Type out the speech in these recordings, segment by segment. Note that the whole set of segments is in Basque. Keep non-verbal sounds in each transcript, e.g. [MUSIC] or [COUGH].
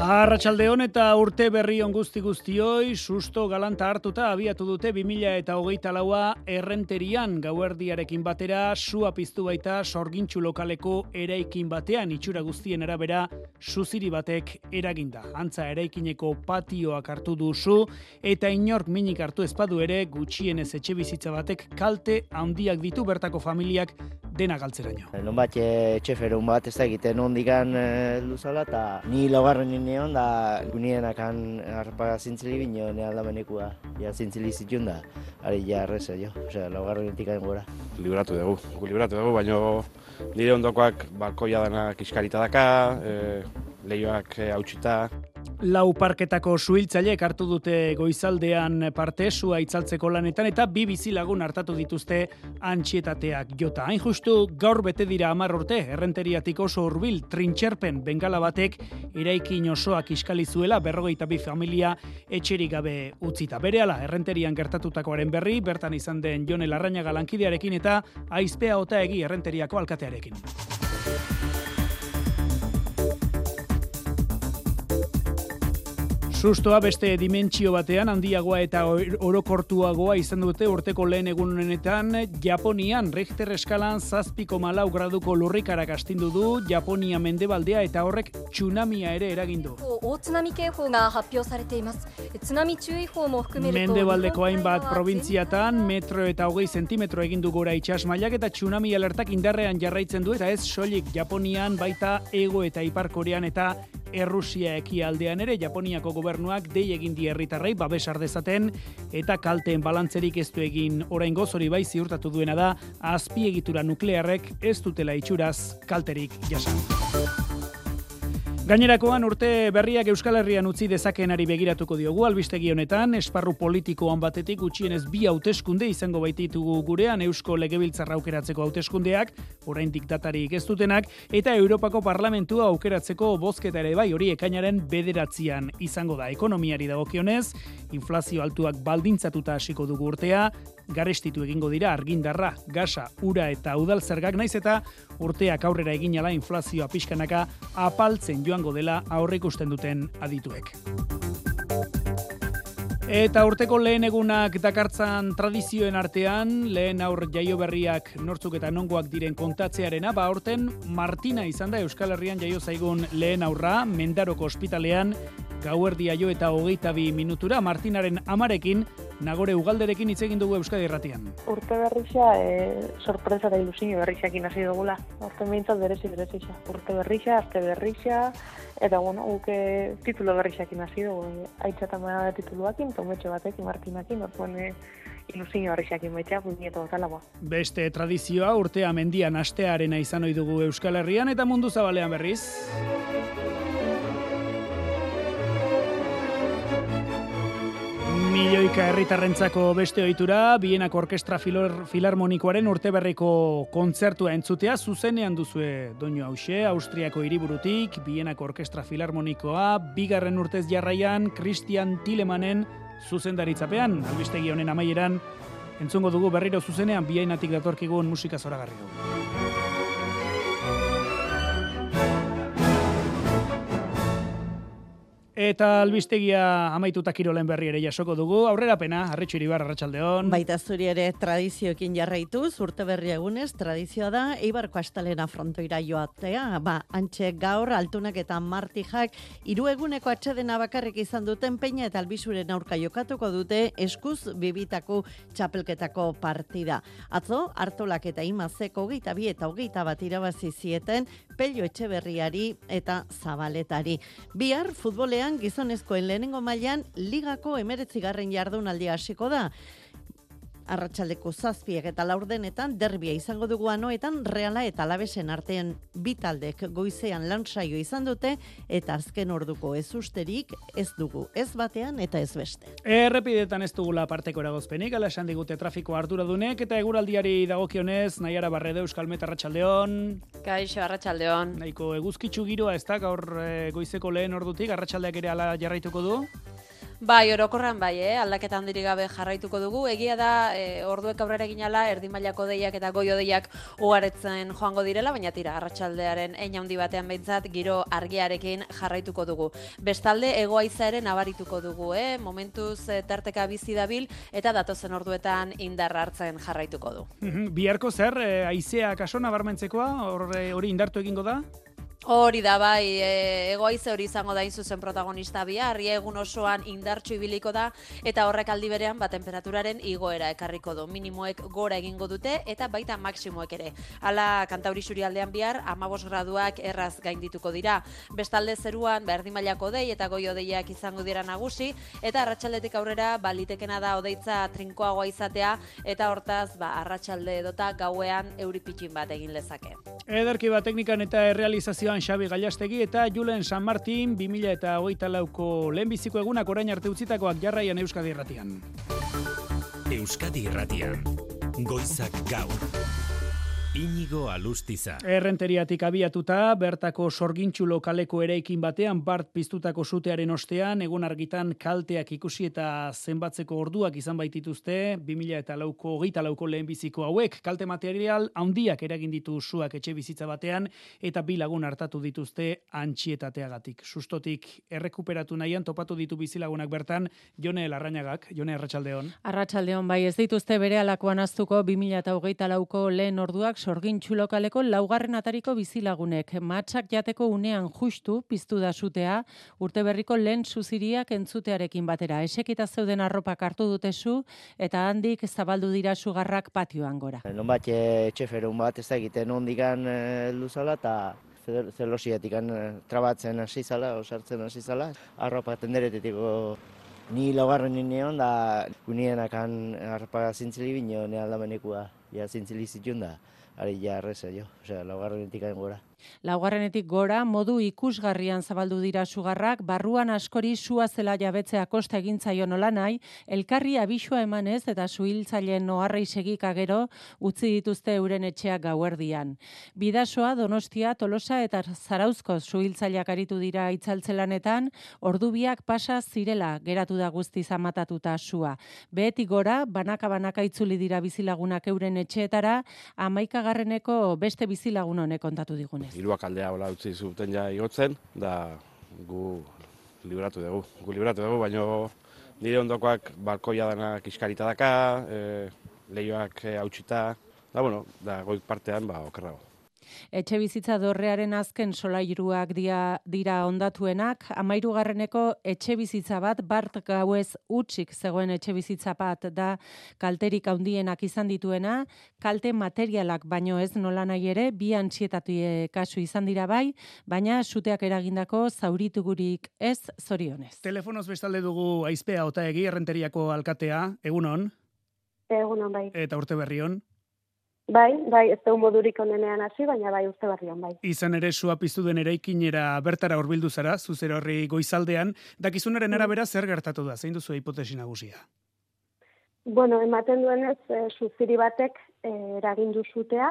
Arratxalde eta urte berri on guzti guztioi, susto galanta hartuta abiatu dute 2000 eta hogeita laua errenterian gauerdiarekin batera, sua piztu baita sorgintxu lokaleko eraikin batean itxura guztien arabera suziri batek eraginda. Antza eraikineko patioak hartu duzu eta inork minik hartu espadu ere gutxienez etxe bizitza batek kalte handiak ditu bertako familiak dena galtzeraino. Non bat etxeferun bat ez da egiten ondikan e, luzala eta ni laugarren nineon da gunienakan harpa zintzili bino ne aldamenekua. Ja zintzili zitun da, ari ja arreza jo, osea, laugarren nitikan gora. Libratu dugu, gu libratu dugu, baina nire ondokoak balkoia dana kiskarita daka, e, lehioak e, hautsita, Lau parketako suhiltzaileek hartu dute goizaldean parte sua itzaltzeko lanetan eta bi bizilagun hartatu dituzte antxietateak jota. Hain justu gaur bete dira amar urte errenteriatik oso hurbil trintxerpen bengala batek iraikin osoak iskali zuela berrogeita bi familia etxerik gabe utzita. Berehala errenterian gertatutakoaren berri bertan izan den Jone Larrañaga lankidearekin eta aizpea ota egi errenteriako alkatearekin. Sustoa beste dimentsio batean handiagoa eta orokortuagoa izan dute urteko lehen egunenetan Japonian Richter eskalan zazpiko malau graduko lurrikarak astindu du Japonia mendebaldea eta horrek tsunamia ere eragindu. Mendebaldeko hainbat provintziatan metro eta hogei zentimetro egindu gora itxasmailak eta tsunami alertak indarrean jarraitzen du eta ez soilik Japonian baita ego eta ipar korean eta Errusia ekialdean ere Japoniako gobernuak dei egin di herritarrei babes dezaten eta kalteen balantzerik ez du egin oraingo hori bai ziurtatu duena da azpiegitura nuklearrek ez dutela itxuraz kalterik jasan. Gainerakoan urte berriak Euskal Herrian utzi dezakenari begiratuko diogu albistegi honetan, esparru politikoan batetik gutxienez bi hauteskunde izango baititugu gurean Eusko Legebiltzarra aukeratzeko hauteskundeak, oraindik datarik ez dutenak, eta Europako Parlamentua aukeratzeko bozketa ere bai hori ekainaren bederatzean izango da. Ekonomiari dagokionez, inflazio altuak baldintzatuta hasiko dugu urtea, garestitu egingo dira argindarra, gasa, ura eta udal zergak naiz eta urteak aurrera egin ala inflazioa pixkanaka apaltzen joango dela aurrikusten duten adituek. Eta urteko lehen egunak dakartzan tradizioen artean, lehen aur jaio berriak nortzuk eta nongoak diren kontatzearena, ba aurten Martina izan da Euskal Herrian jaio zaigun lehen aurra, Mendaroko ospitalean, gauerdia jo eta hogeita bi minutura, Martinaren amarekin, Nagore Ugalderekin hitz egin dugu Euskadi Irratian. Urte berrixa, e, sorpresa da ilusio berrixakin hasi dugula. Urte mintzat berezi berezixa. Urte berrixa, arte berrixa, eta bueno, uke titulo berrixakin hasi dugu. Aitzata mara tituluakin, tometxo batekin, martinakin, orduan e, ilusio berrixakin baitea, bunieto ba. Beste tradizioa urtea mendian astearena izan ohi dugu Euskal Herrian eta mundu zabalean berriz. Milioika herritarrentzako beste ohitura, Bienak Orkestra Filarmonikoaren urteberriko kontzertua entzutea zuzenean duzue doinu hause, Austriako hiriburutik, Bienak Orkestra Filarmonikoa, bigarren urtez jarraian, Christian Tilemanen zuzendaritzapean, albistegi honen amaieran, entzungo dugu berriro zuzenean, Bienatik datorkigun musika zoragarri dugu. Eta albistegia amaituta kirolen berri ere jasoko dugu. Aurrera pena, arretxo iribar, arratxaldeon. Baita zuri ere tradizioekin jarraitu, urte berri egunez, tradizioa da, eibarko astalena frontoira joatea. Ba, antxe gaur, altunak eta martijak, hiru eguneko atxedena bakarrik izan duten peina eta albizuren aurka jokatuko dute eskuz bibitako txapelketako partida. Atzo, hartolak eta imazeko hogeita bi eta hogeita bat irabazi zieten, pelio etxe berriari eta zabaletari. Bihar, futbolean gizonezkoen lehenengo mailan ligako emeretzigarren jardunaldi hasiko da. Arratxaldeko zazpiek eta laurdenetan derbia izango dugu anoetan reala eta labesen artean bitaldek goizean lansaio izan dute eta azken orduko ez usterik ez dugu ez batean eta ez beste. Errepidetan ez dugula parteko eragozpenik, ala esan digute trafiko arduradunek eta eguraldiari dagokionez, nahiara barrede euskalmet arratsaldeon. Kaixo arratsaldeon. Nahiko eguzkitzu giroa ez da gaur eh, goizeko lehen ordutik, arratsaldeak ere ala jarraituko du? Bai, orokorran bai, eh? aldaketa handirik gabe jarraituko dugu. Egia da, e, orduek aurrera ginala, erdi mailako deiak eta goio deiak ugaretzen joango direla, baina tira, arratsaldearen ein handi batean behintzat, giro argiarekin jarraituko dugu. Bestalde, egoaiza ere nabarituko dugu, eh? momentuz e, tarteka bizi dabil, eta datozen orduetan indarra hartzen jarraituko du. Biharko zer, e, aizea kaso nabarmentzekoa, hori indartu egingo da? Hori da bai, e, egoaize hori izango da zuzen protagonista bihar, egun osoan indartxu ibiliko da eta horrek aldi berean ba temperaturaren igoera ekarriko du. Minimoek gora egingo dute eta baita maksimoek ere. Hala kantauri aldean bihar 15 graduak erraz gaindituko dira. Bestalde zeruan ba mailako dei eta goi odeiak izango dira nagusi eta arratsaldetik aurrera balitekena da odeitza trinkoagoa izatea eta hortaz ba arratsalde edota gauean euripitzin bat egin lezake. Ederki bat teknikan eta errealizazio Joan Xabi Gallastegi eta Julen San Martin 2000 eta hogeita lauko lehenbiziko egunak orain arte utzitakoak jarraian Euskadi Irratian. Euskadi Irratian, goizak gaur. Inigo Alustiza. Errenteriatik abiatuta, bertako sorgintxu lokaleko eraikin batean bart piztutako sutearen ostean, egun argitan kalteak ikusi eta zenbatzeko orduak izan baitituzte, 2000 eta lauko, gita lauko lehenbiziko hauek, kalte material handiak eragin ditu zuak etxe bizitza batean, eta bi lagun hartatu dituzte antxietateagatik. Sustotik errekuperatu nahian, topatu ditu bizilagunak bertan, Jone Larrañagak, Jone Arratxaldeon. Arratxaldeon, bai, ez dituzte bere alakoan aztuko 2000 eta hogeita lauko lehen orduak sorgin txulokaleko laugarren atariko bizilagunek. Matxak jateko unean justu piztu da sutea, urte berriko lehen suziriak entzutearekin batera. Esekita zeuden arropak hartu dute zu, eta handik zabaldu dira sugarrak patioan gora. Non bat etxeferun bat ez da egiten ondikan e, luzala, eta zelosiatik e, trabatzen hasi zala, osartzen hasi zala. Arropa tenderetetiko ni laugarren ninean, da gunienakan arropa zintzili bino, ne aldamenekua, ja zintzili zituen da ari ja erreza jo, osea, laugarrenetik gora. Laugarrenetik gora, modu ikusgarrian zabaldu dira sugarrak, barruan askori sua zela jabetzea kosta egintzaio nola nahi, elkarri abisua emanez eta suhiltzaileen noarrei segika gero utzi dituzte euren etxeak gauerdian. Bidasoa, Donostia, Tolosa eta Zarauzko suhiltzaileak aritu dira itzaltzelanetan, ordubiak pasa zirela geratu da guzti zamatatuta sua. Behetik gora, banaka-banaka itzuli dira bizilagunak euren etxeetara, amaikagarreneko beste bizilagun honek kontatu digune hiruak aldea hola utzi zuten ja igotzen, da gu libratu dugu. Gu libratu dugu, baina nire ondokoak balkoia dana kiskarita daka, e, lehioak e, hautsita, da, bueno, da goik partean, ba, okerrago. Etxe bizitza dorrearen azken solairuak dia, dira ondatuenak, amairugarreneko etxe bizitza bat bart gauez utxik zegoen etxe bizitza bat da kalterik handienak izan dituena, kalte materialak baino ez nola nahi ere, bi antxietatu kasu izan dira bai, baina suteak eragindako zauritugurik ez zorionez. Telefonoz bestalde dugu aizpea ota egi errenteriako alkatea, egunon? Egunon bai. Eta urte berrion? Bai, bai, ez da modurik onenean hasi, baina bai uste barrian, bai. Izan ere, sua piztu den eraikinera bertara horbildu zara, zuzer horri goizaldean, dakizunaren arabera zer gertatu da, zein duzu hipotesi nagusia? Bueno, ematen duenez, e, zuziri batek e, eragindu zutea,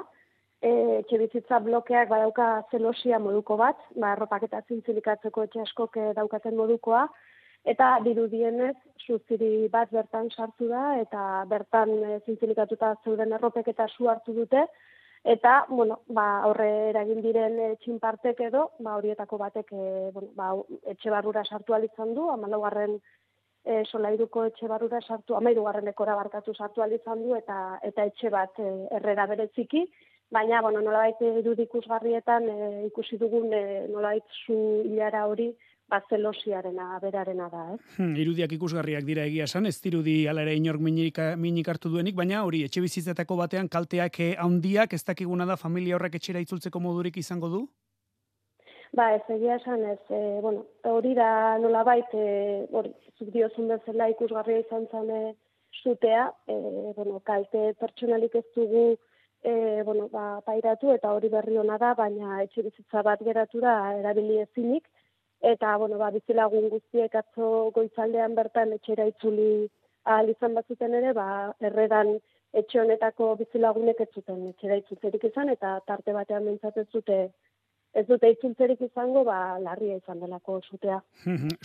e, etxe blokeak badauka zelosia moduko bat, ba, arropak eta zintzilikatzeko etxe askok daukaten modukoa, eta dirudienez suziri bat bertan sartu da eta bertan e, zintzilikatuta zeuden erropek eta su hartu dute. Eta bueno ba horre eragin diren e, txinpartek edo ba horietako batek e, bueno, ba, etxe barrura sartu izan du. 14garren e, solairuko etxe barrura sartu 13garren ekora barkatu sartu izan du eta eta etxe bat e, errera bereziki. Baina bueno nolabait irudikusgarrietan e, ikusi dugun e, nolabait zu ilara hori bazelosiarena berarena da, eh? Hmm, irudiak ikusgarriak dira egia esan, ez dirudi ala ere inork minik, minik hartu duenik, baina hori etxe bizitzetako batean kalteak eh, handiak ez dakiguna da familia horrek etxera itzultzeko modurik izango du? Ba, ez egia esan ez, e, bueno, hori da nola bait, e, hori, zuk diozun bezala ikusgarria izan zen zutea, e, bueno, kalte pertsonalik ez dugu e, bueno, ba, pairatu eta hori berri hona da, baina etxe bizitza bat geratu da erabili ezinik, eta bueno, ba, bizilagun guztiek atzo goizaldean bertan etxera itzuli ahal izan batzuten ere, ba, erredan etxe honetako bizilagunek ez zuten etxera itzultzerik izan, eta tarte batean ez zute ez dute itzultzerik izango, ba, larria izan delako sutea.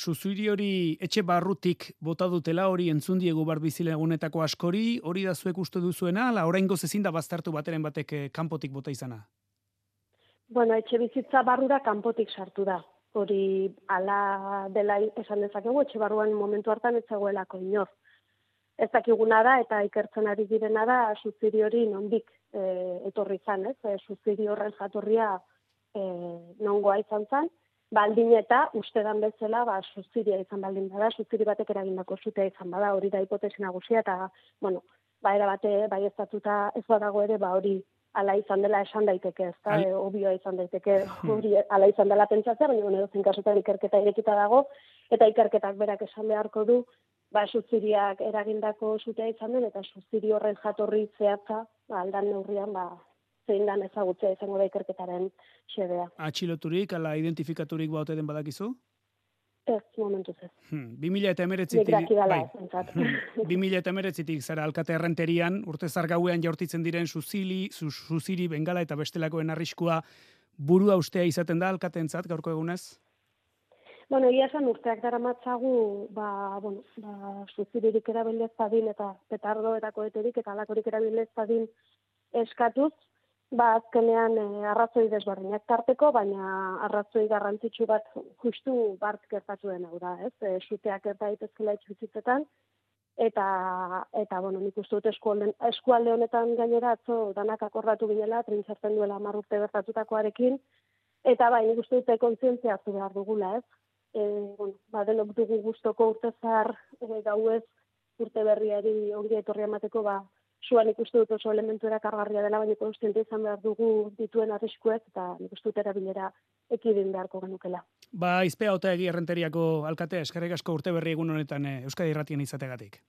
Zuzuri hori etxe barrutik bota dutela hori entzun diegu bar bizilagunetako askori, hori da zuek uste duzuena, la oraingo ezin da baztertu bateren batek eh, kanpotik bota izana. Bueno, etxe bizitza barrura kanpotik sartu da. Hori ala dela esan dezakegu, etxe barruan momentu hartan ez zegoelako inor. Ez dakiguna da eta ikertzen ari direna da suziri hori nondik e, etorri izan, ez? E, suziri horren jatorria e, nongoa izan zen, baldin eta uste dan bezala ba, suziria izan baldin bada, suziri batek eragindako zutea izan bada, hori da hipotesi nagusia eta, bueno, ba, era bate, bai ez ez badago ere, ba, hori ala izan dela esan daiteke, ez da, e, obioa izan daiteke, [LAUGHS] hori ala izan dela pentsatzea, baina, bueno, edo kasutan ikerketa irekita dago, eta ikerketak berak esan beharko du, ba, suziriak eragindako zutea izan den, eta suziri horren jatorri zehatza, ba, aldan neurrian, ba, zein dan ezagutzea izango da ikerketaren xedea. Atxiloturik, ala identifikaturik baute den badakizu? Ez, momentuz ez. Hmm, 2000 eta emeretzitik, bai, hmm, 2000 eta emeretzitik zara alkate errenterian, urte zargauean jaurtitzen diren suzili, suziri, bengala eta bestelakoen arriskua burua ustea izaten da alkatentzat gaurko egunez? Bueno, ia esan urteak dara matzagu, ba, bueno, ba, suziririk erabilez badin eta petardo eta koeterik eta alakorik erabilez badin eskatuz, ba, azkenean e, arrazoi desberdinak tarteko, baina arrazoi garrantzitsu bat justu bart gertatuen hau da, ez? E, suteak eta itezkela itxuzitzetan, eta, eta, bueno, nik uste dut eskualde, honetan gainera atzo danak akordatu ginela, trintzartzen duela marrurte bertatutakoarekin, eta bai, nik uste dute kontzientzia behar dugula, ez? e, bueno, ba, denok dugu guztoko urte zahar e, gauez urte berriari ongi etorri amateko, ba, suan ikustu dut oso elementu erakargarria dela, baina konstiente izan behar dugu dituen arriskuez, eta nik uste dut erabilera ekidin beharko genukela. Ba, izpea ota egi errenteriako alkatea, eskarrik asko urte berri egun honetan eh, Euskadi Irratien izategatik.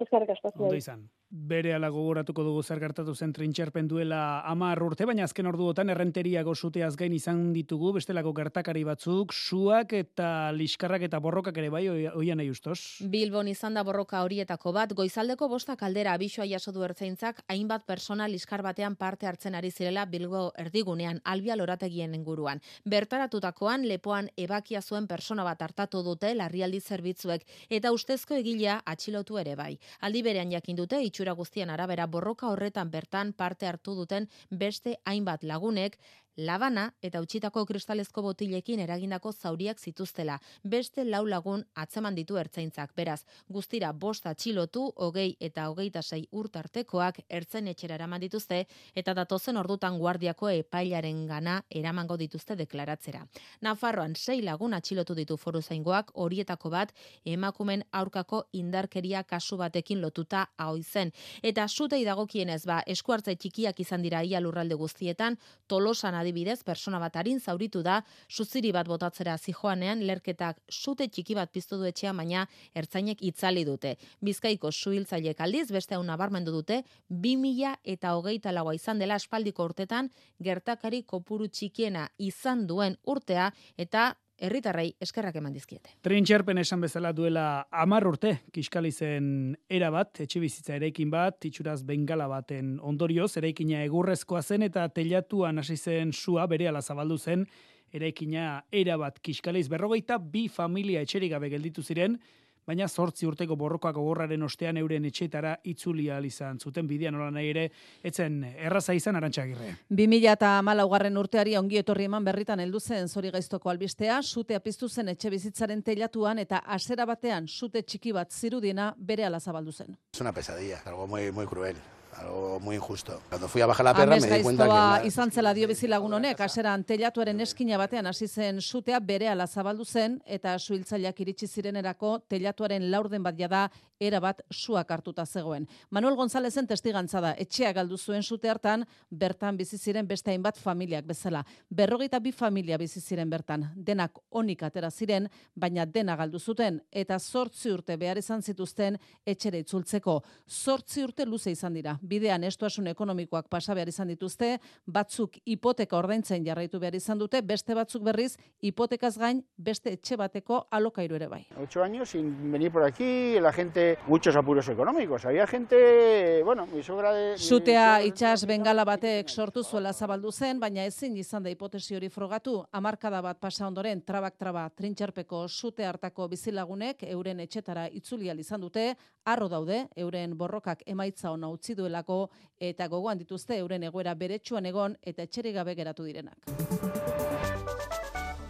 Eskarrik asko. Ondo izan bere ala gogoratuko dugu zer gertatu zen trintxerpen duela amar urte, baina azken orduotan errenteriago zuteaz gain izan ditugu, bestelako gertakari batzuk, suak eta liskarrak eta borrokak ere bai, oian nahi ustos. Bilbon izan da borroka horietako bat, goizaldeko bosta kaldera abisua jaso du ertzeintzak, hainbat persona liskar batean parte hartzen ari zirela Bilbo erdigunean, albia lorategien inguruan. Bertaratutakoan, lepoan ebakia zuen persona bat hartatu dute larrialdi zerbitzuek, eta ustezko egilea atxilotu ere bai. Aldi berean jakin dute, itxura guztien arabera borroka horretan bertan parte hartu duten beste hainbat lagunek labana eta utxitako kristalezko botilekin eragindako zauriak zituztela. Beste lau lagun atzeman ditu ertzaintzak. Beraz, guztira bosta txilotu, hogei eta hogeita sei urtartekoak ertzen etxera eraman dituzte eta datozen ordutan guardiako epailaren gana eramango dituzte deklaratzera. Nafarroan sei lagun atxilotu ditu foru zaingoak horietako bat emakumen aurkako indarkeria kasu batekin lotuta hau zen. Eta zutei dagokienez ba eskuartza txikiak izan dira ia lurralde guztietan, tolosan adibidez, persona bat harin zauritu da, suziri bat botatzera zijoanean, lerketak sute txiki bat piztu du etxea, baina ertzainek itzali dute. Bizkaiko suhiltzaileek aldiz, beste hau nabarmendu dute, 2000 eta hogeita laua izan dela espaldiko urtetan, gertakari kopuru txikiena izan duen urtea, eta herritarrei eskerrak eman dizkiete. Trintxerpen esan bezala duela amar urte, kiskali zen era bat, etxe bizitza eraikin bat, itxuraz bengala baten ondorioz, eraikina egurrezkoa zen eta telatuan hasi zen sua bere zabaldu zen, eraikina era bat kiskaliz berrogeita bi familia etxerik gabe gelditu ziren, baina zortzi urteko borrokoak gogorraren ostean euren etxetara itzulia izan zuten bidean nola nahi ere, etzen erraza izan arantxagirre. 2000 eta malaugarren urteari ongi etorri eman berritan heldu zen zori gaiztoko albistea, sute piztu zen etxe bizitzaren telatuan eta asera batean sute txiki bat zirudiena bere ala zabaldu zen. Es una pesadilla, algo muy, muy cruel algo muy injusto. Cuando fui a bajar la perra me di cuenta que... La... izan zela dio bizilagun honek, asera telatuaren eskina batean hasi zen sutea bere ala zabaldu zen, eta suhiltzaileak iritsi zirenerako telatuaren laurden bat jada era bat suak hartuta zegoen. Manuel Gonzalezen testigantza da, etxea galdu zuen sute hartan, bertan bizi ziren beste hainbat familiak bezala. Berrogeita bi familia bizi ziren bertan, denak onik atera ziren, baina dena galdu zuten, eta zortzi urte behar izan zituzten etxere itzultzeko. Zortzi urte luze izan dira, bidean estuasun ekonomikoak pasa behar izan dituzte, batzuk hipoteka ordaintzen jarraitu behar izan dute, beste batzuk berriz hipotekaz gain beste etxe bateko alokairu ere bai. Ocho años sin venir por aquí, la gente de muchos apuros económicos. Había gente, bueno, mi sogra de... Sutea itxas bengala batek sortu zuela zabaldu zen, baina ezin izan da hipotesi hori frogatu. Hamarkada bat pasa ondoren trabak traba trintxerpeko sute hartako bizilagunek euren etxetara itzulia izan dute, arro daude euren borrokak emaitza ona utzi duelako eta gogoan dituzte euren egoera beretsuan egon eta etxerik gabe geratu direnak.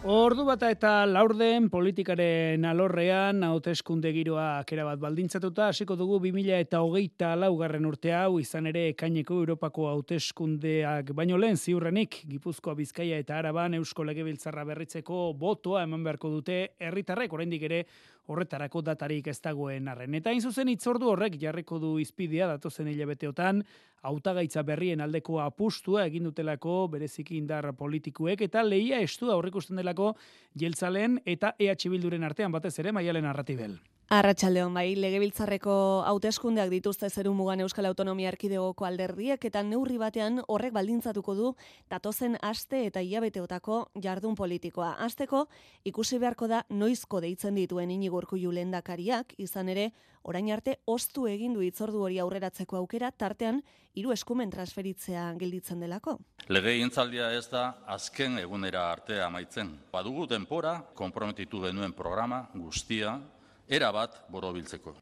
Ordu bata eta laurden politikaren alorrean hauteskunde giroa kera bat baldintzatuta hasiko dugu 2000 eta hogeita laugarren urte hau izan ere ekaineko Europako hauteskundeak baino lehen ziurrenik Gipuzkoa Bizkaia eta Araban Eusko Legebiltzarra berritzeko botoa eman beharko dute herritarrek. Oraindik ere horretarako datarik ez dagoen arren. Eta hain zuzen itzordu horrek jarriko du izpidea datozen hilabeteotan hautagaitza berrien aldeko apustua egin dutelako bereziki indar politikuek eta leia estu aurrikusten delako jeltzalen eta EH Bilduren artean batez ere maialen narratibel. Arratxaldeon bai, legebiltzarreko hauteskundeak dituzte zeru mugan Euskal Autonomia Erkidegoko alderdiek eta neurri batean horrek baldintzatuko du datozen aste eta hilabeteotako jardun politikoa. Asteko ikusi beharko da noizko deitzen dituen inigurku julendakariak, izan ere, orain arte ostu egin du itzordu hori aurreratzeko aukera, tartean hiru eskumen transferitzea gelditzen delako. Legeintzaldia ez da azken egunera arte amaitzen. Badugu denpora, komprometitu denuen programa guztia, era bat borobiltzeko.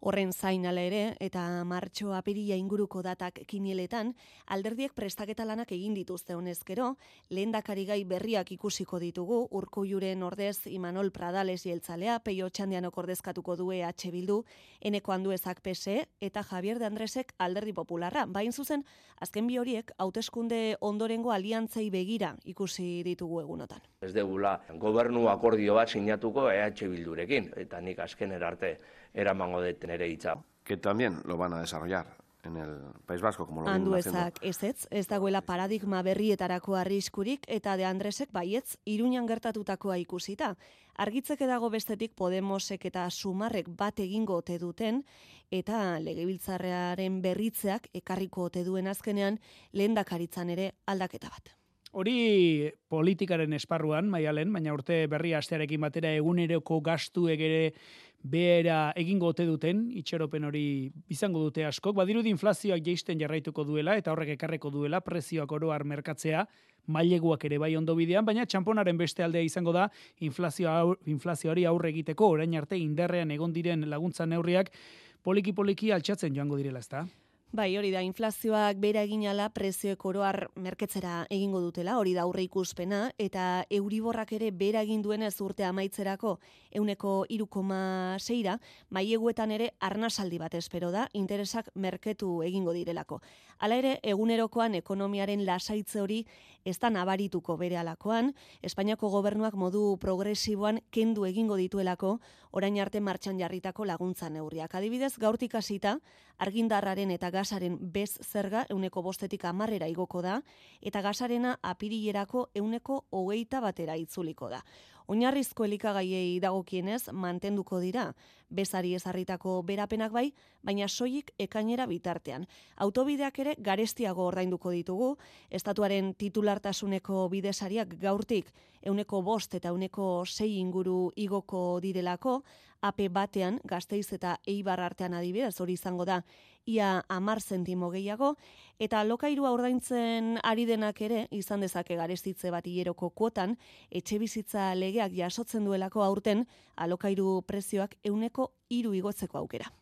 Horren zain ere, eta martxo apiria inguruko datak kinieletan, alderdiek prestaketa lanak egin dituzte honezkero, lehen gai berriak ikusiko ditugu, urku juren ordez Imanol Pradales jeltzalea, peio txandian okordezkatuko du EH Bildu, eneko handu ezak PSE, eta Javier de Andresek alderdi popularra. Bain zuzen, azken bi horiek, hauteskunde ondorengo aliantzei begira ikusi ditugu egunotan. Ez degula, gobernu akordio bat sinatuko EH Bildurekin, eta nik azken erarte eramango de nere hitza. Que también lo van a desarrollar en el País Vasco, como lo Andu ezak, ez ez, ez dagoela paradigma berrietarako arriskurik, eta de Andresek baietz, iruñan gertatutakoa ikusita. Argitzeke dago bestetik Podemosek eta Sumarrek bat egingo ote duten, eta legebiltzarrearen berritzeak ekarriko ote duen azkenean, lehen ere aldaketa bat. Hori politikaren esparruan, maialen, baina urte berri astearekin batera eguneroko gastu egere behera egingo ote duten, itxeropen hori izango dute askok, badirudi inflazioak jeisten jarraituko duela eta horrek ekarreko duela prezioak oroar merkatzea, maileguak ere bai ondo bidean, baina txamponaren beste aldea izango da inflazio, inflazio hori aurre egiteko orain arte inderrean egon diren laguntza neurriak poliki-poliki altxatzen joango direla, ezta? Bai, hori da, inflazioak bera eginala prezioek oroar merketzera egingo dutela, hori da aurre ikuspena, eta euriborrak ere bera egin duenez urte amaitzerako euneko irukoma seira, maieguetan ere arnasaldi bat espero da, interesak merketu egingo direlako. Hala ere, egunerokoan ekonomiaren lasaitze hori ez da nabarituko bere alakoan, Espainiako gobernuak modu progresiboan kendu egingo dituelako, orain arte martxan jarritako laguntza neurriak. Adibidez, gaurtik hasita argindarraren eta gasaren bez zerga euneko bostetik amarrera igoko da, eta gasarena apirilerako euneko hogeita batera itzuliko da. Oinarrizko elikagaiei dagokienez mantenduko dira, bezari ezarritako berapenak bai, baina soilik ekainera bitartean. Autobideak ere garestiago ordainduko ditugu, estatuaren titulartasuneko bidesariak gaurtik euneko bost eta euneko sei inguru igoko direlako, AP batean, gazteiz eta eibar artean adibidez, hori izango da, ia amar zentimo gehiago, eta lokairua ordaintzen ari denak ere, izan dezake garestitze bat hieroko kuotan, etxe bizitza legeak jasotzen duelako aurten, alokairu prezioak euneko iru igotzeko aukera.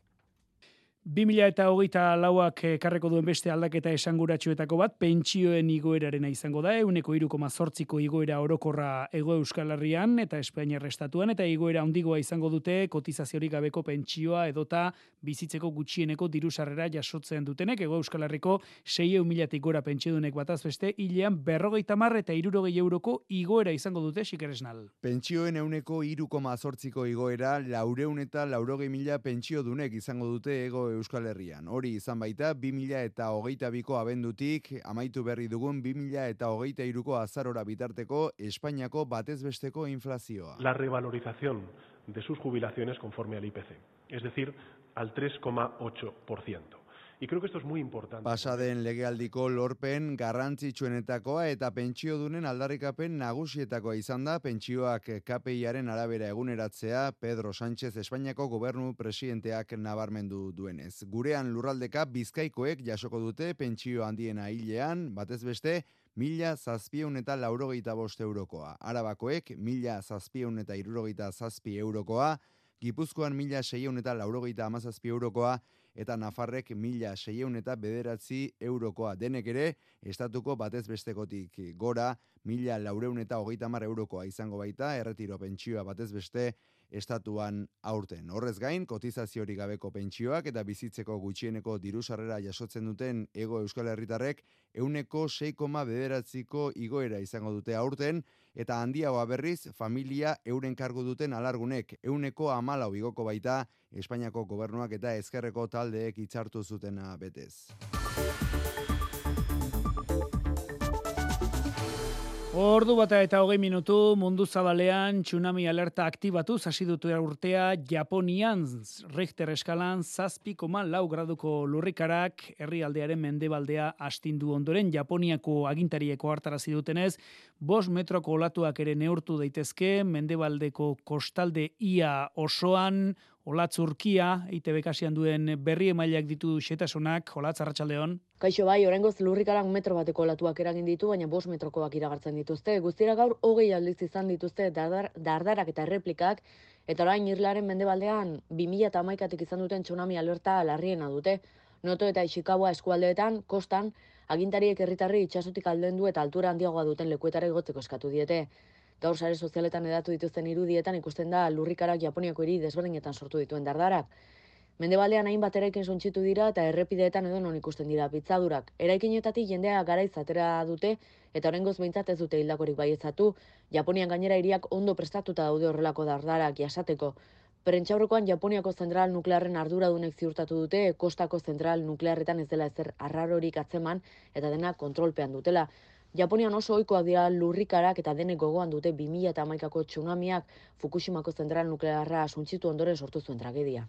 2000 eta hogeita lauak karreko duen beste aldaketa esanguratsuetako bat, pentsioen igoerarena izango da, euneko irukoma zortziko igoera orokorra ego euskal herrian eta Espainia restatuan, eta igoera ondigoa izango dute kotizaziorik gabeko pentsioa edota bizitzeko gutxieneko diru sarrera jasotzen dutenek, ego euskal herriko 6 milatik gora pentsiodunek bataz beste, hilean berrogeita mar eta irurogei euroko igoera izango dute xikeresnal. Pentsioen euneko irukoma zortziko igoera, laureun eta laurogei mila pentsio dunek izango dute ego Euskal Herrian. Hori izan baita, 2000 eta hogeita biko abendutik, amaitu berri dugun 2000 eta hogeita iruko azarora bitarteko Espainiako batezbesteko inflazioa. La revalorización de sus jubilaciones conforme al IPC, es decir, al 3,8%. Y creo que esto es muy importante. Pasaden legealdiko lorpen garrantzitsuenetakoa eta pentsiodunen aldarrikapen nagusietakoa izan da pentsioak KPIaren arabera eguneratzea Pedro Sánchez Espainiako gobernu presidenteak nabarmendu duenez. Gurean lurraldeka bizkaikoek jasoko dute pentsio handiena hilean, batez beste, mila zazpieun eta laurogeita bost eurokoa. Arabakoek mila zazpieun eta irurogeita zazpi eurokoa, Gipuzkoan mila seieun eta laurogeita amazazpi eurokoa, eta Nafarrek mila seieun eta bederatzi eurokoa. Denek ere, estatuko batez bestekotik gora, mila laureun eta hogeita mar eurokoa izango baita, erretiro pentsioa batez beste, estatuan aurten. Horrez gain, kotizaziori gabeko pentsioak eta bizitzeko gutxieneko diru sarrera jasotzen duten ego euskal herritarrek euneko 6,9 bederatziko igoera izango dute aurten, eta handiagoa berriz, familia euren kargu duten alargunek euneko amalau igoko baita, Espainiako gobernuak eta ezkerreko taldeek hitzartu zutena betez. Ordu bata eta hogei minutu mundu zabalean tsunami alerta aktibatu hasi dute urtea Japonian. Richter eskalan zazpi koma lau graduko lurrikarak herrialdearen mendebaldea astindu ondoren Japoniako agintarieko hartarazi dutenez bos metroko olatuak ere neurtu daitezke mendebaldeko kostalde ia osoan Olatz Urkia, ITB kasian duen berri emailak ditu xetasunak, Olatz Arratxaldeon. Kaixo bai, orengoz lurrikarak metro bateko olatuak eragin ditu, baina bos metrokoak iragartzen dituzte. Guztira gaur hogei aldiz izan dituzte dardar, dardarak eta erreplikak, eta orain irlaren mendebaldean 2000 eta amaikatik izan duten tsunami alerta larriena dute. Noto eta Ishikawa eskualdeetan, kostan, agintariek herritarri itxasutik alden du eta altura handiagoa duten lekuetara igotzeko eskatu diete gaur sare sozialetan edatu dituzten irudietan ikusten da lurrikarak Japoniako hiri desberdinetan sortu dituen dardarak. Mendebaldean hainbat eraikin suntxitu dira eta errepideetan edo non ikusten dira pitzadurak. Eraikinetatik jendea garaiz atera dute eta horrengoz behintzat ez dute hildakorik baiezatu. Japonian gainera hiriak ondo prestatuta daude horrelako dardarak jasateko. Prentxaurrekoan Japoniako zentral nuklearren arduradunek ziurtatu dute, kostako zentral nuklearretan ez dela ezer arrarorik atzeman eta dena kontrolpean dutela. Japonian oso ohikoak dira lurrikarak eta denek gogoan dute 2011ko tsunamiak Fukushimako zentral nuklearra suntsitu ondoren sortu zuen tragedia.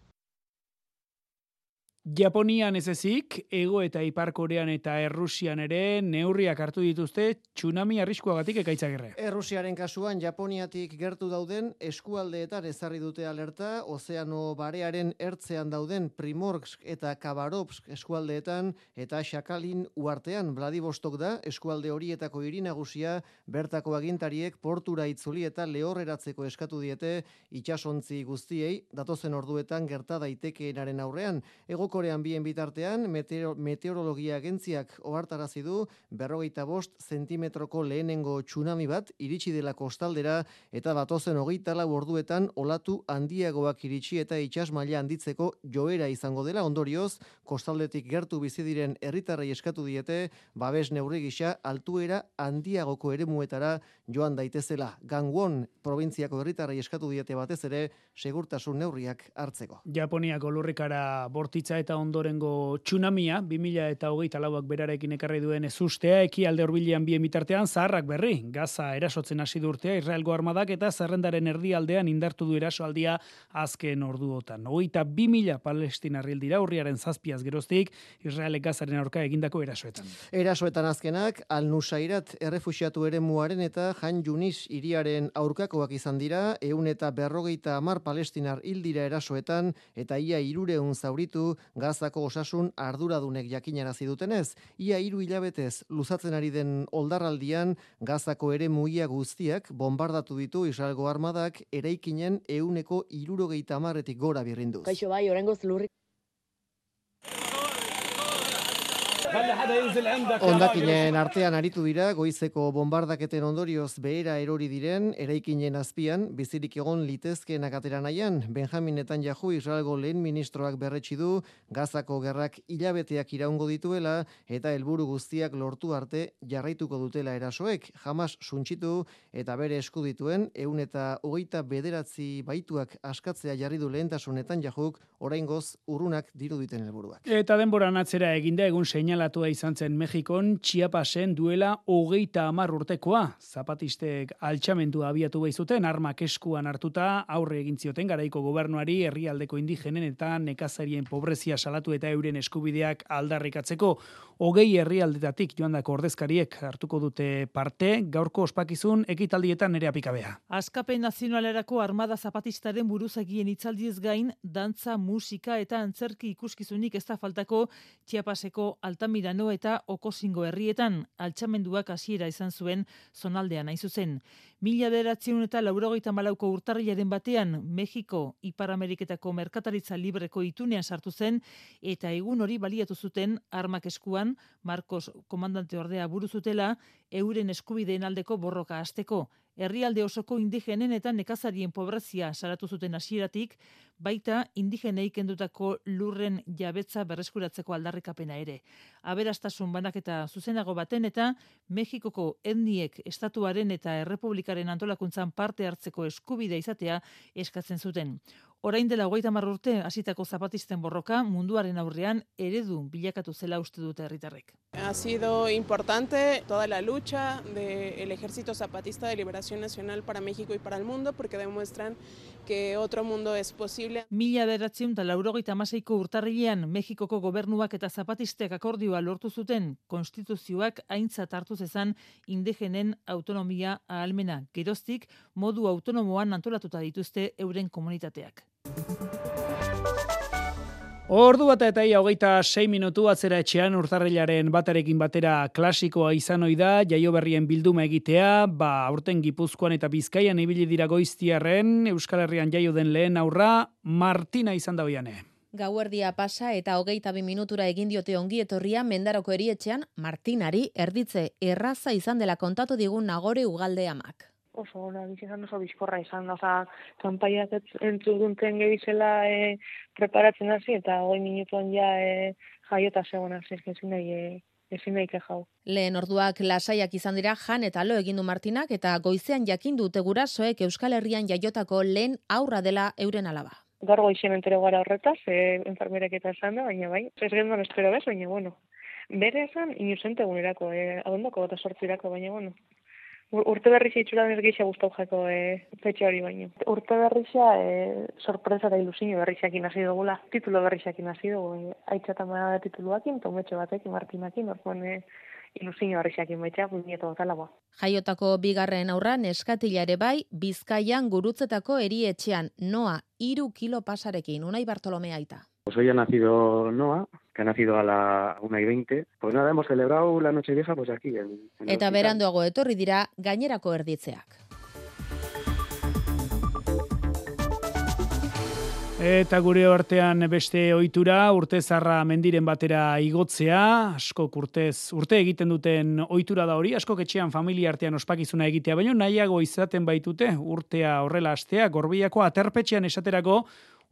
Japonian ez ezik, ego eta ipar korean eta errusian ere neurriak hartu dituzte tsunami arriskuagatik ekaitzagirre. Errusiaren kasuan Japoniatik gertu dauden eskualdeetan ezarri dute alerta, ozeano barearen ertzean dauden Primorsk eta Kabarovsk eskualdeetan eta Shakalin uartean Vladivostok da eskualde horietako hiri nagusia bertako agintariek portura itzuli eta lehorreratzeko eskatu diete itsasontzi guztiei datozen orduetan gerta daitekeenaren aurrean. Ego Korean bien bitartean, meteorologia agentziak ohartarazi du berrogeita bost zentimetroko lehenengo tsunami bat iritsi dela kostaldera eta batozen hogeita lau orduetan olatu handiagoak iritsi eta itxas maila handitzeko joera izango dela ondorioz, kostaldetik gertu bizi diren herritarrei eskatu diete, babes neurri gisa altuera handiagoko eremuetara joan daitezela. Gangwon probintziako herritarrei eskatu diete batez ere segurtasun neurriak hartzeko. Japoniako lurrikara bortitza eta ondorengo tsunamia, 2000 eta hogeita lauak berarekin ekarri duen ezustea, eki alde horbilian bien bitartean zaharrak berri. Gaza erasotzen hasi durtea Israelgo armadak eta zerrendaren erdialdean indartu du erasoaldia azken orduotan. Hogeita 2000 palestina dira urriaren zazpiaz geroztik, Israelek gazaren aurka egindako erasoetan. Erasoetan azkenak, al-Nusairat errefusiatu ere muaren eta Jan Junis iriaren aurkakoak izan dira, eun eta berrogeita amar palestinar hildira erasoetan, eta ia irureun zauritu Gazako osasun arduradunek jakinarazi dutenez, ia hiru hilabetez luzatzen ari den oldarraldian Gazako ere muia guztiak bombardatu ditu Israelgo armadak eraikinen euneko irurogeita marretik gora birrinduz. Kaixo bai, orengoz lurrik Ondakinen artean aritu dira, goizeko bombardaketen ondorioz behera erori diren, eraikinen azpian, bizirik egon litezkeenak atera nahian, Benjamin Netanyahu Israelgo lehen ministroak berretsi du, gazako gerrak hilabeteak iraungo dituela, eta helburu guztiak lortu arte jarraituko dutela erasoek, jamas suntsitu eta bere esku dituen, eun eta hogeita bederatzi baituak askatzea jarri du lehentasunetan jahuk, orain goz urrunak diru diten helburuak. Eta denboran atzera eginda egun seinala deklaratu izan zen Mexikon, Chiapasen duela hogeita amar urtekoa. Zapatistek altxamendua abiatu behizuten, armak eskuan hartuta, aurre egin zioten garaiko gobernuari, herrialdeko indigenen eta nekazarien pobrezia salatu eta euren eskubideak aldarrikatzeko. Hogei herrialdetatik joandako ordezkariek hartuko dute parte, gaurko ospakizun ekitaldietan ere apikabea. Askapen nazionalerako armada zapatistaren buruzagien itzaldiez gain, dantza, musika eta antzerki ikuskizunik ez da faltako Txiapaseko Altamirano eta Okosingo herrietan altxamenduak hasiera izan zuen zonaldean hain zuzen. Mila beratzen eta laurogeita malauko urtarriaren batean, Mexiko, Ipar Ameriketako merkataritza libreko itunean sartu zen, eta egun hori baliatu zuten armak eskuan, Marcos komandante ordea buruzutela, euren eskubideen aldeko borroka hasteko herrialde osoko indigenen eta nekazarien pobrezia saratu zuten hasieratik, baita indigenei kendutako lurren jabetza berreskuratzeko aldarrikapena ere. Aberastasun banaketa zuzenago baten eta Mexikoko etniek estatuaren eta errepublikaren antolakuntzan parte hartzeko eskubidea izatea eskatzen zuten. Orain dela hogeita urte hasitako zapatisten borroka munduaren aurrean eredu bilakatu zela uste dute herritarrek. Ha sido importante toda la lucha del Ejército Zapatista de Liberación Nacional para México y para el mundo porque demuestran que otro mundo es posible. Mila beratzen da laurogeita amaseiko urtarrilean Mexikoko gobernuak eta zapatistek akordioa lortu zuten konstituzioak aintzat hartu zezan indigenen autonomia ahalmena. Geroztik modu autonomoan antolatuta dituzte euren komunitateak. Ordu bat eta ia hogeita 6 minutu atzera etxean urtarrilaren batarekin batera klasikoa izan ohi da jaio berrien bilduma egitea, ba aurten Gipuzkoan eta Bizkaian ibili dira goiztiarren Euskal Herrian jaio den lehen aurra Martina izan da hoiane. Gauerdia pasa eta hogeita bi minutura egin diote ongi etorria mendaroko erietxean Martinari erditze erraza izan dela kontatu digun nagore ugalde amak oso ona izan oso bizkorra izan, oza, kanpaiak entzudunten gebizela e, preparatzen hasi eta hori minutuan ja e, jaiota zegoen hasi, ezin nahi, e, ezin nahi jau. Lehen orduak lasaiak izan dira jan eta lo egindu Martinak eta goizean jakin dute gurasoek Euskal Herrian jaiotako lehen aurra dela euren alaba. Gaur goizien entero gara horretaz, e, enfermerek eta esan da, baina bai, ez genduan espero bez, baina bueno. Bere esan, inusente gunerako, e, adondako eta sortzirako, baina bueno, Urte berri itxura ez gisa gustau jako e, fetxe hori baino. Urte berri e, sorpresa da ilusio berri xakin hasi dugula. Titulo berri xakin hasi dugu. E, Aitzata ma da tituluakin, tometxo batekin, martinakin, orduan e, ilusio baitza, bunieto gotalagoa. Jaiotako bigarren aurra neskatila ere bai, bizkaian gurutzetako erietxean, noa, iru kilo pasarekin, unai Bartolomea aita. Pues hoy ha nacido Noah, que ha nacido a la 1 y 20. Pues nada, hemos celebrado la noche vieja pues aquí. En, en Eta beranduago etorri dira gainerako erditzeak. Eta gure artean beste ohitura urte zarra mendiren batera igotzea, asko urtez urte egiten duten ohitura da hori, asko etxean familia artean ospakizuna egitea, baina nahiago izaten baitute urtea horrela astea, gorbiako aterpetxean esaterako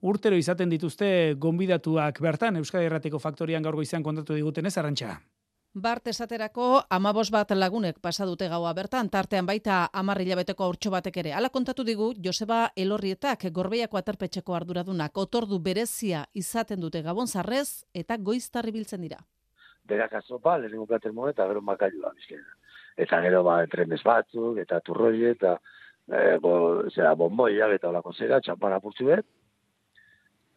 urtero izaten dituzte gonbidatuak bertan Euskadi Erratiko Faktorian gaur goizean kontatu diguten ez arrantxa. Bart esaterako amabos bat lagunek pasa dute gaua bertan, tartean baita amarrila beteko aurtso batek ere. Hala kontatu digu, Joseba Elorrietak gorbeiako aterpetxeko arduradunak otordu berezia izaten dute gabon zarrez eta goiztarri biltzen dira. Berak azopa, lehenengo plater eta gero makailua bizkena. Eta gero ba, trenes batzuk, eta turroi, eta e, bo, zera, bomboiak, eta olako zera, txampana purtsu bet,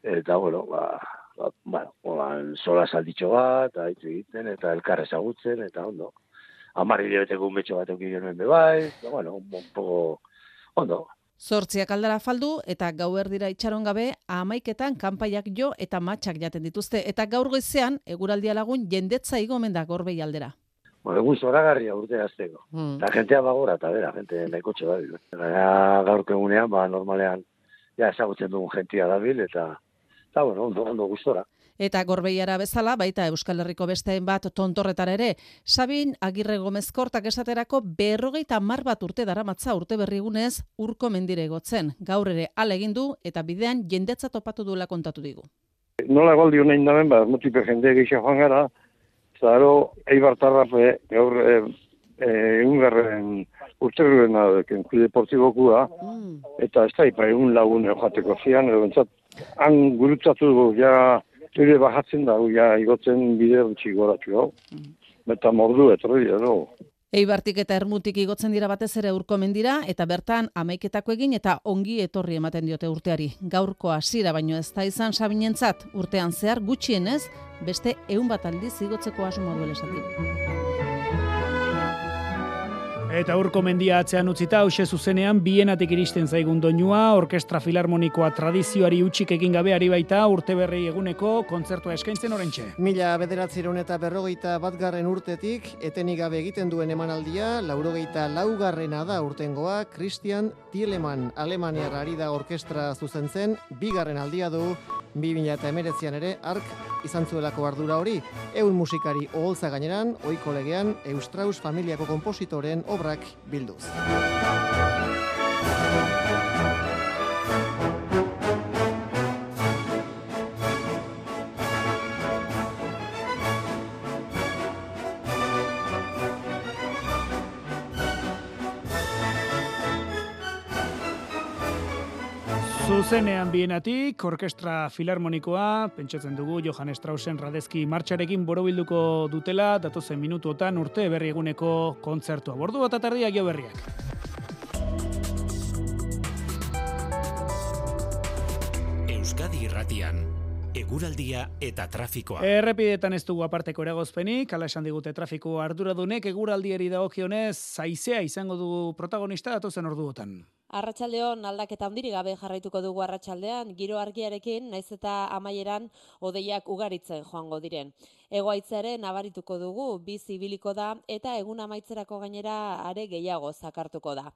eta bueno, ba, ba, ba, oan sola salditxo bat, hitz egiten, eta elkar ezagutzen, eta ondo. Amarri diabeteko un betxo bat eukik genuen bebai, eta bueno, un, poco, ondo. Zortziak aldara faldu eta gau erdira itxaron gabe amaiketan kanpaiak jo eta matxak jaten dituzte. Eta gaur goizean, eguraldia lagun jendetza igomen da gorbei aldera. Bueno, egun zoragarria urte azteko. Mm. Eta jentea bagora, eta bera, jente nahiko txebabil. Gaur kegunean, ba, normalean, ja, ezagutzen dugun jentia dabil, eta eta bueno, ondo, ondo gustora. Eta gorbeiara bezala, baita Euskal Herriko besteen bat tontorretara ere, Sabin Agirre Gomezkortak esaterako berrogeita mar bat urte daramatza urte berrigunez urko mendire egotzen. Gaur ere egin du eta bidean jendetza topatu duela kontatu digu. Nola goldi honein daben, bat, motipe jende egisa joan gara, zaro, eibar tarrafe, gaur, e, e, egun garren urte berriuna, mm. eta ez da, ipa egun lagun jateko zian, edo bentsat, han gurutzatu dugu, ja Ere bajatzen da, ja, igotzen bide gutxi goratu hau. Eta etorri no? Eibartik eta Ermutik igotzen dira batez ere urko mendira eta bertan amaiketako egin eta ongi etorri ematen diote urteari. Gaurko hasiera baino ez da izan sabinentzat urtean zehar gutxienez beste ehun bat aldiz igotzeko asmoa duela esatik. Eta urko mendia atzean utzita, hause zuzenean, bienatik iristen zaigun doinua, orkestra filarmonikoa tradizioari utxik egin gabe ari baita, urte berri eguneko kontzertua eskaintzen orentxe. Mila bederatzireun eta berrogeita batgarren urtetik, etenik gabe egiten duen emanaldia, laurogeita laugarrena da urtengoa, Christian Tieleman Alemaniar ari da orkestra zuzentzen, bigarren aldia du, 2000 eta emeretzian ere, ark izan zuelako ardura hori, eun musikari oholtza gaineran, oiko legean, Eustraus familiako kompositoren obrak bilduz. Zuzenean bienatik, orkestra filarmonikoa, pentsatzen dugu Johann Straussen radezki martxarekin borobilduko dutela, datozen minutuotan urte berri eguneko kontzertua. Bordu bat atardia jo berriak. Euskadi irratian, eguraldia eta trafikoa. Errepidetan ez dugu aparteko eragozpenik, ala esan digute trafiko arduradunek, eguraldieri dagokionez, zaizea izango du protagonista datozen orduotan. Arratsaldeon aldaketa handiri gabe jarraituko dugu arratsaldean, giro argiarekin naiz eta amaieran odeiak ugaritzen joango diren. Egoaitzare nabarituko dugu, bizi ibiliko da eta egun amaitzerako gainera are gehiago zakartuko da.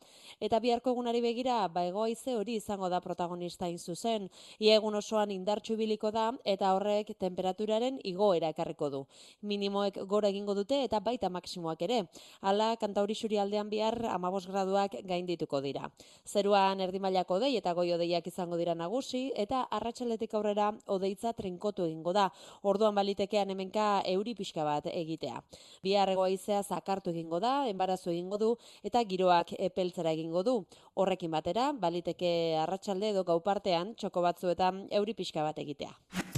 Eta biharko egunari begira, ba egoaize hori izango da protagonista in zuzen. Ia egun osoan indartsu ibiliko da eta horrek temperaturaren igoera ekarriko du. Minimoek gora egingo dute eta baita maksimoak ere. Hala, kantauri aldean bihar 15 graduak gaindituko dira. Zeruan erdimailako dei eta goi odeiak izango dira nagusi eta arratsaletik aurrera odeitza trinkotu egingo da. Orduan balitekean hemenka euri pixka bat egitea. Bihar egoaizea zakartu egingo da, enbarazu egingo du eta giroak epeltzera egingo du. Horrekin batera, baliteke arratsalde edo gau partean txoko batzuetan euri pixka bat egitea.